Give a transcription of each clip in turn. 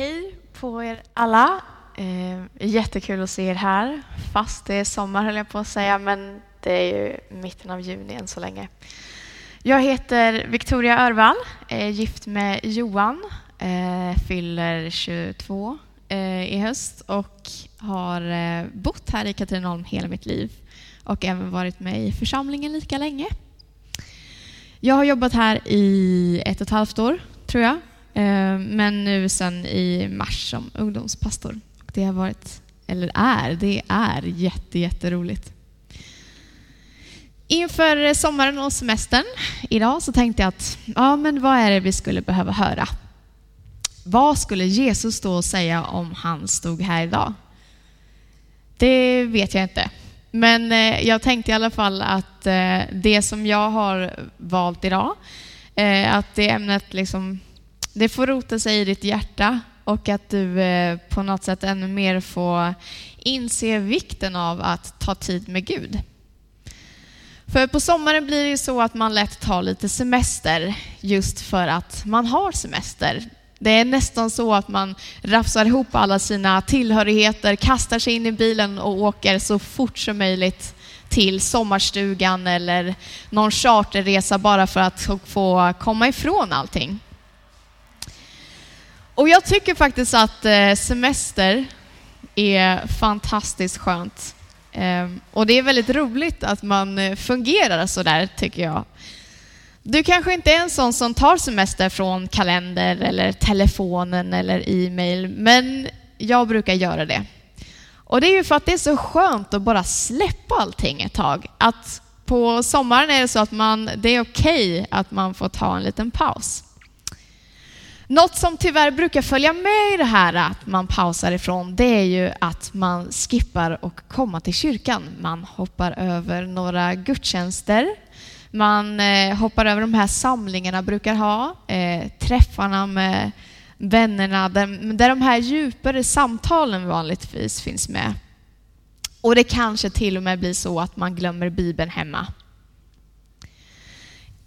Hej på er alla. Eh, jättekul att se er här. Fast det är sommar höll jag på att säga, men det är ju mitten av juni än så länge. Jag heter Victoria Örvall, är gift med Johan, eh, fyller 22 eh, i höst och har eh, bott här i Katrineholm hela mitt liv och även varit med i församlingen lika länge. Jag har jobbat här i ett och ett halvt år, tror jag. Eh, men nu sen i mars som ungdomspastor. Det har varit, eller är, det är jätte, jätteroligt. Inför sommaren och semestern idag så tänkte jag att, ja men vad är det vi skulle behöva höra? Vad skulle Jesus då säga om han stod här idag? Det vet jag inte. Men eh, jag tänkte i alla fall att eh, det som jag har valt idag, att det ämnet liksom det får rota sig i ditt hjärta och att du eh, på något sätt ännu mer får inse vikten av att ta tid med Gud. För på sommaren blir det ju så att man lätt tar lite semester just för att man har semester. Det är nästan så att man rafsar ihop alla sina tillhörigheter, kastar sig in i bilen och åker så fort som möjligt till sommarstugan eller någon charterresa bara för att få komma ifrån allting. Och jag tycker faktiskt att eh, semester är fantastiskt skönt. Ehm, och det är väldigt roligt att man eh, fungerar så där, tycker jag. Du kanske inte är en sån som tar semester från kalender eller telefonen eller e-mail, men jag brukar göra det. Och det är ju för att det är så skönt att bara släppa allting ett tag. Att på sommaren är det så att man, det är okej okay att man får ta en liten paus. Något som tyvärr brukar följa med i det här att man pausar ifrån, det är ju att man skippar och komma till kyrkan. Man hoppar över några gudstjänster. Man eh, hoppar över de här samlingarna brukar ha, eh, träffarna med vännerna, där, där de här djupare samtalen vanligtvis finns med. Och det kanske till och med blir så att man glömmer Bibeln hemma.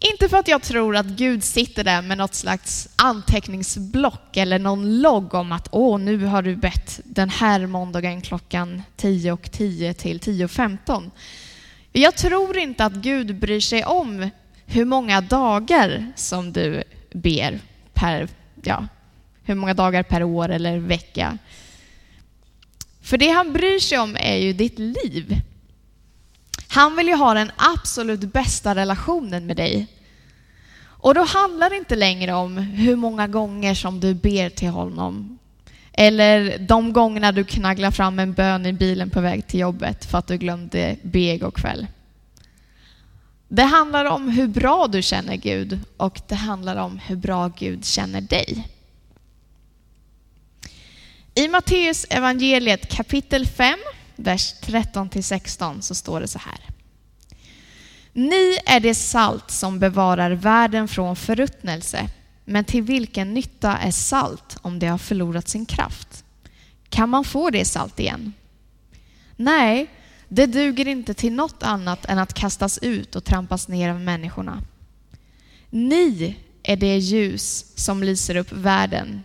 Inte för att jag tror att Gud sitter där med något slags anteckningsblock eller någon logg om att åh, nu har du bett den här måndagen klockan 10 och 10 till 10.15. Jag tror inte att Gud bryr sig om hur många dagar som du ber per, ja, hur många dagar per år eller vecka. För det han bryr sig om är ju ditt liv. Han vill ju ha den absolut bästa relationen med dig. Och då handlar det inte längre om hur många gånger som du ber till honom. Eller de gångerna du knagglar fram en bön i bilen på väg till jobbet för att du glömde be igår kväll. Det handlar om hur bra du känner Gud och det handlar om hur bra Gud känner dig. I Matteus evangeliet kapitel 5, vers 13-16 så står det så här. Ni är det salt som bevarar världen från förruttnelse. Men till vilken nytta är salt om det har förlorat sin kraft? Kan man få det salt igen? Nej, det duger inte till något annat än att kastas ut och trampas ner av människorna. Ni är det ljus som lyser upp världen.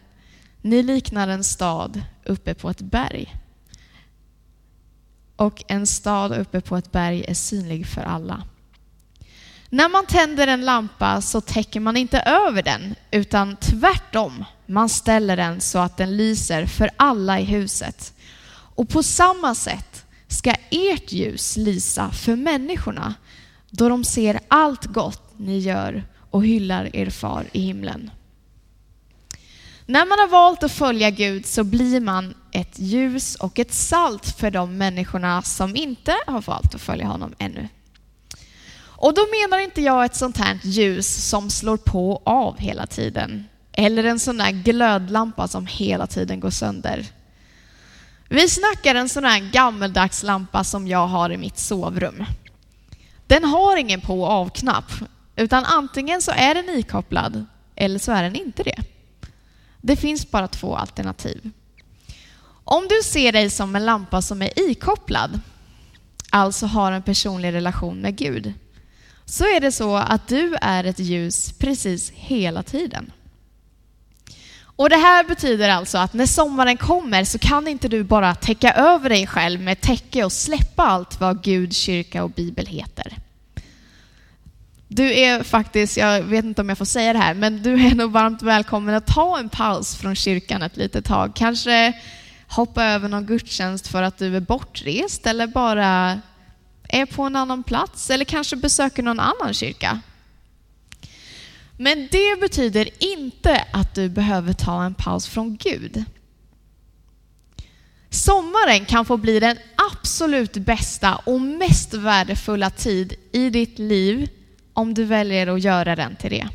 Ni liknar en stad uppe på ett berg. Och en stad uppe på ett berg är synlig för alla. När man tänder en lampa så täcker man inte över den, utan tvärtom. Man ställer den så att den lyser för alla i huset. Och på samma sätt ska ert ljus lysa för människorna då de ser allt gott ni gör och hyllar er far i himlen. När man har valt att följa Gud så blir man ett ljus och ett salt för de människorna som inte har valt att följa honom ännu. Och då menar inte jag ett sånt här ljus som slår på och av hela tiden. Eller en sån där glödlampa som hela tiden går sönder. Vi snackar en sån här gammeldags lampa som jag har i mitt sovrum. Den har ingen på och av-knapp, utan antingen så är den ikopplad eller så är den inte det. Det finns bara två alternativ. Om du ser dig som en lampa som är ikopplad, alltså har en personlig relation med Gud, så är det så att du är ett ljus precis hela tiden. Och det här betyder alltså att när sommaren kommer så kan inte du bara täcka över dig själv med täcke och släppa allt vad Gud, kyrka och bibel heter. Du är faktiskt, jag vet inte om jag får säga det här, men du är nog varmt välkommen att ta en paus från kyrkan ett litet tag. Kanske hoppa över någon gudstjänst för att du är bortrest eller bara är på en annan plats eller kanske besöker någon annan kyrka. Men det betyder inte att du behöver ta en paus från Gud. Sommaren kan få bli den absolut bästa och mest värdefulla tid i ditt liv om du väljer att göra den till det.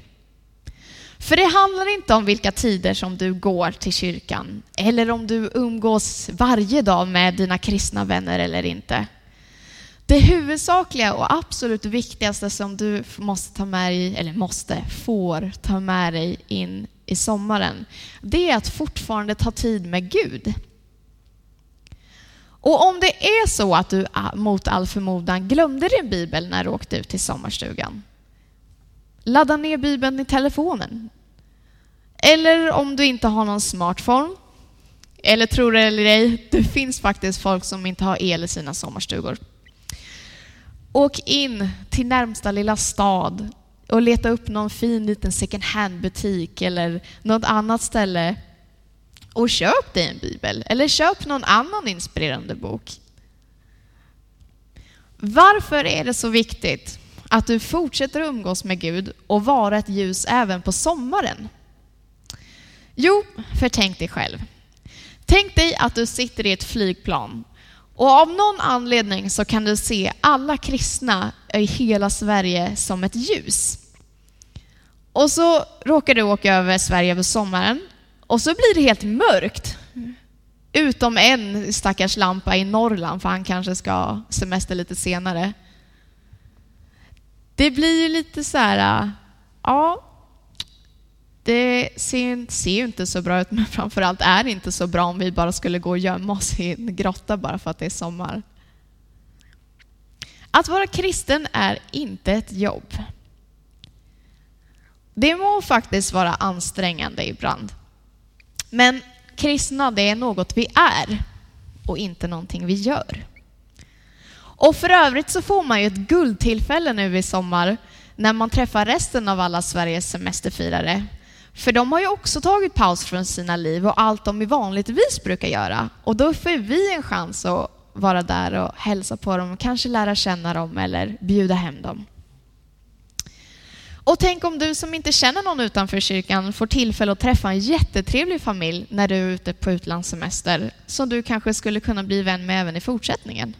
För det handlar inte om vilka tider som du går till kyrkan eller om du umgås varje dag med dina kristna vänner eller inte. Det huvudsakliga och absolut viktigaste som du måste ta med dig, eller måste, får ta med dig in i sommaren, det är att fortfarande ta tid med Gud. Och om det är så att du mot all förmodan glömde din bibel när du åkte ut till sommarstugan, ladda ner bibeln i telefonen. Eller om du inte har någon smartphone, eller tror det eller ej, det finns faktiskt folk som inte har el i sina sommarstugor. Åk in till närmsta lilla stad och leta upp någon fin liten second hand-butik eller något annat ställe och köp dig en bibel eller köp någon annan inspirerande bok. Varför är det så viktigt att du fortsätter umgås med Gud och vara ett ljus även på sommaren? Jo, för tänk dig själv. Tänk dig att du sitter i ett flygplan och av någon anledning så kan du se alla kristna i hela Sverige som ett ljus. Och så råkar du åka över Sverige över sommaren och så blir det helt mörkt. Utom en stackars lampa i Norrland för han kanske ska semester lite senare. Det blir ju lite så här, äh, ja, det ser, ser ju inte så bra ut, men framförallt är det inte så bra om vi bara skulle gå och gömma oss i en grotta bara för att det är sommar. Att vara kristen är inte ett jobb. Det må faktiskt vara ansträngande ibland. Men kristna, det är något vi är och inte någonting vi gör. Och för övrigt så får man ju ett guldtillfälle nu i sommar när man träffar resten av alla Sveriges semesterfirare för de har ju också tagit paus från sina liv och allt de vanligtvis brukar göra. Och då får vi en chans att vara där och hälsa på dem, kanske lära känna dem eller bjuda hem dem. Och tänk om du som inte känner någon utanför kyrkan får tillfälle att träffa en jättetrevlig familj när du är ute på utlandssemester som du kanske skulle kunna bli vän med även i fortsättningen.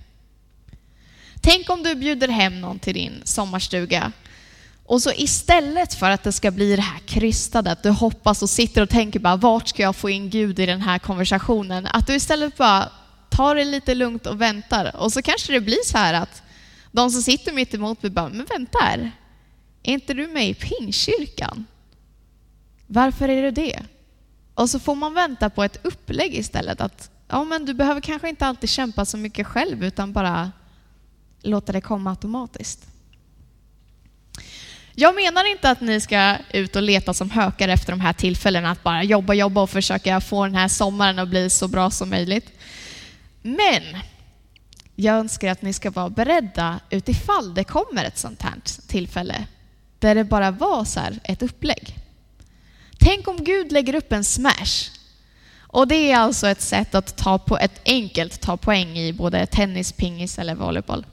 Tänk om du bjuder hem någon till din sommarstuga och så istället för att det ska bli det här krystade, att du hoppas och sitter och tänker bara vart ska jag få in Gud i den här konversationen? Att du istället bara tar det lite lugnt och väntar. Och så kanske det blir så här att de som sitter mitt emot mig bara, men vänta här, är inte du med i pingkyrkan? Varför är du det? Och så får man vänta på ett upplägg istället. Att ja, men du behöver kanske inte alltid kämpa så mycket själv utan bara låta det komma automatiskt. Jag menar inte att ni ska ut och leta som hökar efter de här tillfällena, att bara jobba, jobba och försöka få den här sommaren att bli så bra som möjligt. Men jag önskar att ni ska vara beredda utifall det kommer ett sånt här tillfälle där det bara var så ett upplägg. Tänk om Gud lägger upp en smash. Och det är alltså ett sätt att ta på ett enkelt ta poäng i både tennis, pingis eller volleyboll.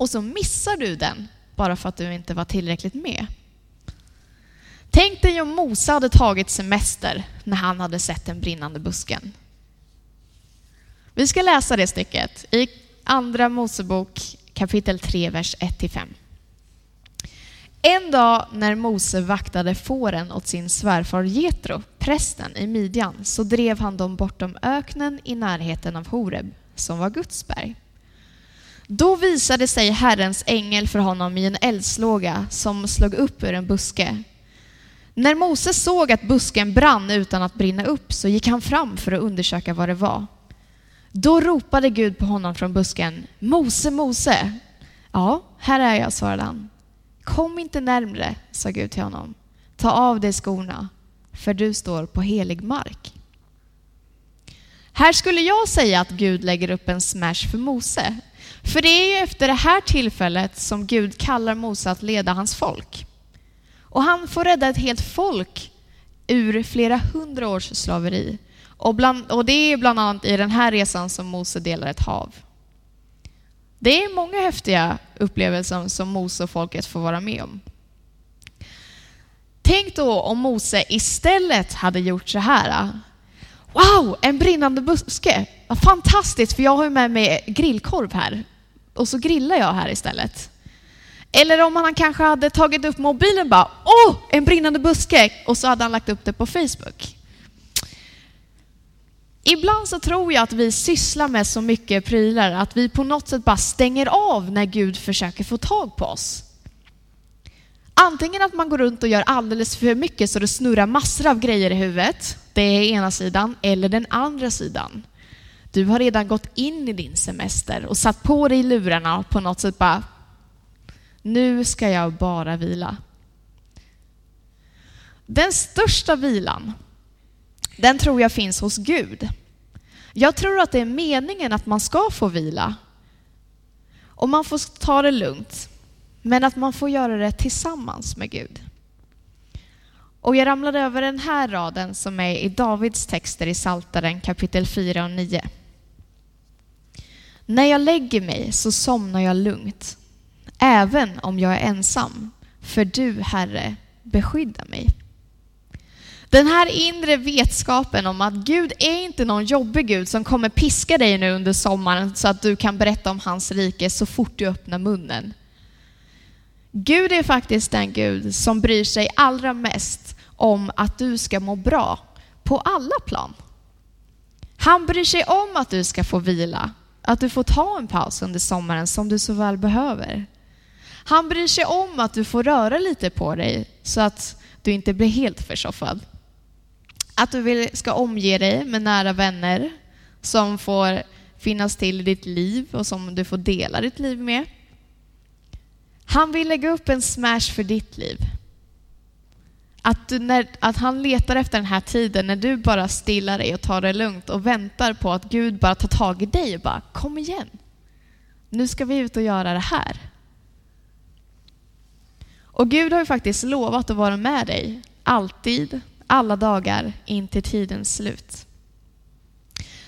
Och så missar du den bara för att du inte var tillräckligt med. Tänk dig om Mose hade tagit semester när han hade sett den brinnande busken. Vi ska läsa det stycket i Andra Mosebok kapitel 3, vers 1-5. En dag när Mose vaktade fåren åt sin svärfar Jetro, prästen i Midjan, så drev han dem bortom öknen i närheten av Horeb, som var Guds berg. Då visade sig Herrens ängel för honom i en eldslåga som slog upp ur en buske. När Moses såg att busken brann utan att brinna upp så gick han fram för att undersöka vad det var. Då ropade Gud på honom från busken. Mose, Mose! Ja, här är jag, svarade han. Kom inte närmre, sa Gud till honom. Ta av dig skorna, för du står på helig mark. Här skulle jag säga att Gud lägger upp en smash för Mose. För det är ju efter det här tillfället som Gud kallar Mose att leda hans folk. Och han får rädda ett helt folk ur flera hundra års slaveri. Och, bland, och det är bland annat i den här resan som Mose delar ett hav. Det är många häftiga upplevelser som Mose och folket får vara med om. Tänk då om Mose istället hade gjort så här. Wow, en brinnande buske! Vad fantastiskt, för jag har ju med mig grillkorv här. Och så grillar jag här istället. Eller om han kanske hade tagit upp mobilen och bara Åh, en brinnande buske! Och så hade han lagt upp det på Facebook. Ibland så tror jag att vi sysslar med så mycket prylar att vi på något sätt bara stänger av när Gud försöker få tag på oss. Antingen att man går runt och gör alldeles för mycket så det snurrar massor av grejer i huvudet. Det är ena sidan. Eller den andra sidan. Du har redan gått in i din semester och satt på dig lurarna och på något sätt bara nu ska jag bara vila. Den största vilan, den tror jag finns hos Gud. Jag tror att det är meningen att man ska få vila. Och man får ta det lugnt. Men att man får göra det tillsammans med Gud. Och jag ramlade över den här raden som är i Davids texter i Saltaren kapitel 4 och 9. När jag lägger mig så somnar jag lugnt, även om jag är ensam, för du, Herre, beskyddar mig. Den här inre vetskapen om att Gud är inte någon jobbig Gud som kommer piska dig nu under sommaren så att du kan berätta om hans rike så fort du öppnar munnen. Gud är faktiskt den Gud som bryr sig allra mest om att du ska må bra på alla plan. Han bryr sig om att du ska få vila, att du får ta en paus under sommaren som du så väl behöver. Han bryr sig om att du får röra lite på dig så att du inte blir helt försoffad. Att du vill, ska omge dig med nära vänner som får finnas till i ditt liv och som du får dela ditt liv med. Han vill lägga upp en smash för ditt liv. Att, när, att han letar efter den här tiden när du bara stillar dig och tar det lugnt och väntar på att Gud bara tar tag i dig och bara kom igen. Nu ska vi ut och göra det här. Och Gud har ju faktiskt lovat att vara med dig, alltid, alla dagar, in till tidens slut.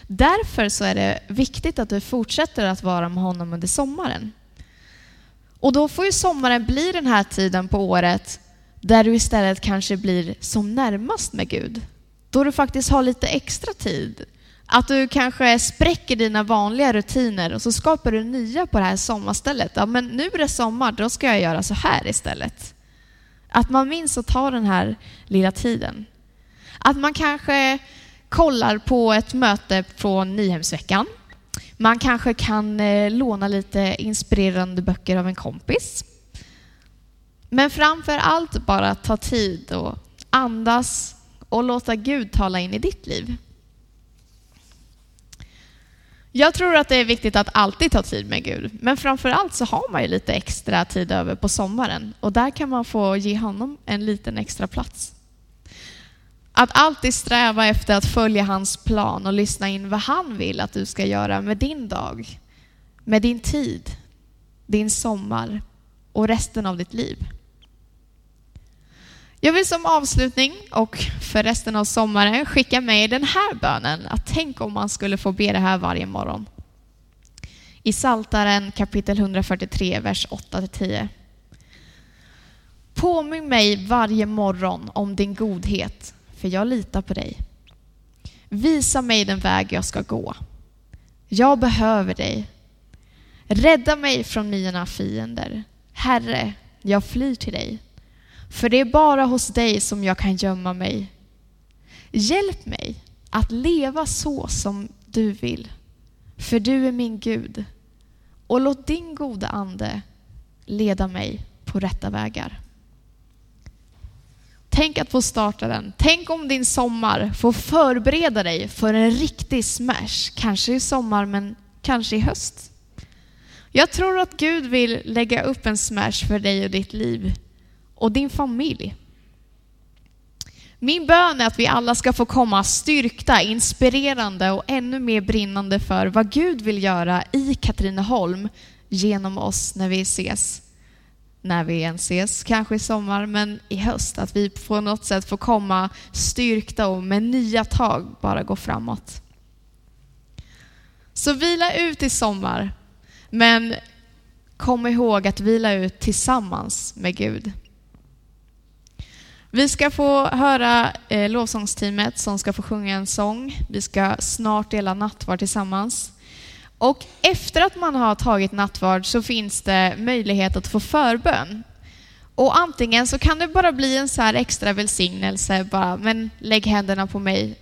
Därför så är det viktigt att du fortsätter att vara med honom under sommaren. Och då får ju sommaren bli den här tiden på året där du istället kanske blir som närmast med Gud. Då du faktiskt har lite extra tid. Att du kanske spräcker dina vanliga rutiner och så skapar du nya på det här sommarstället. Ja, men nu är det sommar, då ska jag göra så här istället. Att man minns att ta den här lilla tiden. Att man kanske kollar på ett möte från Nyhemsveckan man kanske kan eh, låna lite inspirerande böcker av en kompis. Men framför allt bara ta tid och andas och låta Gud tala in i ditt liv. Jag tror att det är viktigt att alltid ta tid med Gud, men framför allt så har man ju lite extra tid över på sommaren och där kan man få ge honom en liten extra plats. Att alltid sträva efter att följa hans plan och lyssna in vad han vill att du ska göra med din dag, med din tid, din sommar och resten av ditt liv. Jag vill som avslutning och för resten av sommaren skicka med den här bönen. Att tänk om man skulle få be det här varje morgon. I Saltaren kapitel 143, vers 8-10. Påminn mig varje morgon om din godhet för jag litar på dig. Visa mig den väg jag ska gå. Jag behöver dig. Rädda mig från mina fiender. Herre, jag flyr till dig. För det är bara hos dig som jag kan gömma mig. Hjälp mig att leva så som du vill. För du är min Gud. Och låt din goda ande leda mig på rätta vägar. Tänk att få starta den. Tänk om din sommar får förbereda dig för en riktig smash. Kanske i sommar, men kanske i höst. Jag tror att Gud vill lägga upp en smash för dig och ditt liv och din familj. Min bön är att vi alla ska få komma styrkta, inspirerande och ännu mer brinnande för vad Gud vill göra i Katrineholm genom oss när vi ses. När vi än ses, kanske i sommar, men i höst. Att vi på något sätt får komma styrkta och med nya tag bara gå framåt. Så vila ut i sommar, men kom ihåg att vila ut tillsammans med Gud. Vi ska få höra eh, lovsångsteamet som ska få sjunga en sång. Vi ska snart dela nattvard tillsammans. Och efter att man har tagit nattvard så finns det möjlighet att få förbön. Och antingen så kan det bara bli en så här extra välsignelse, bara, men lägg händerna på mig.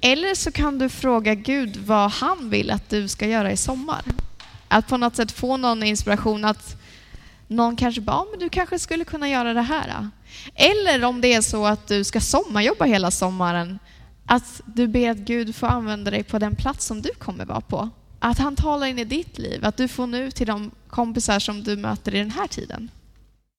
Eller så kan du fråga Gud vad han vill att du ska göra i sommar. Att på något sätt få någon inspiration att någon kanske bara, men du kanske skulle kunna göra det här. Eller om det är så att du ska sommarjobba hela sommaren, att du ber att Gud får använda dig på den plats som du kommer vara på. Att han talar in i ditt liv, att du får nu till de kompisar som du möter i den här tiden.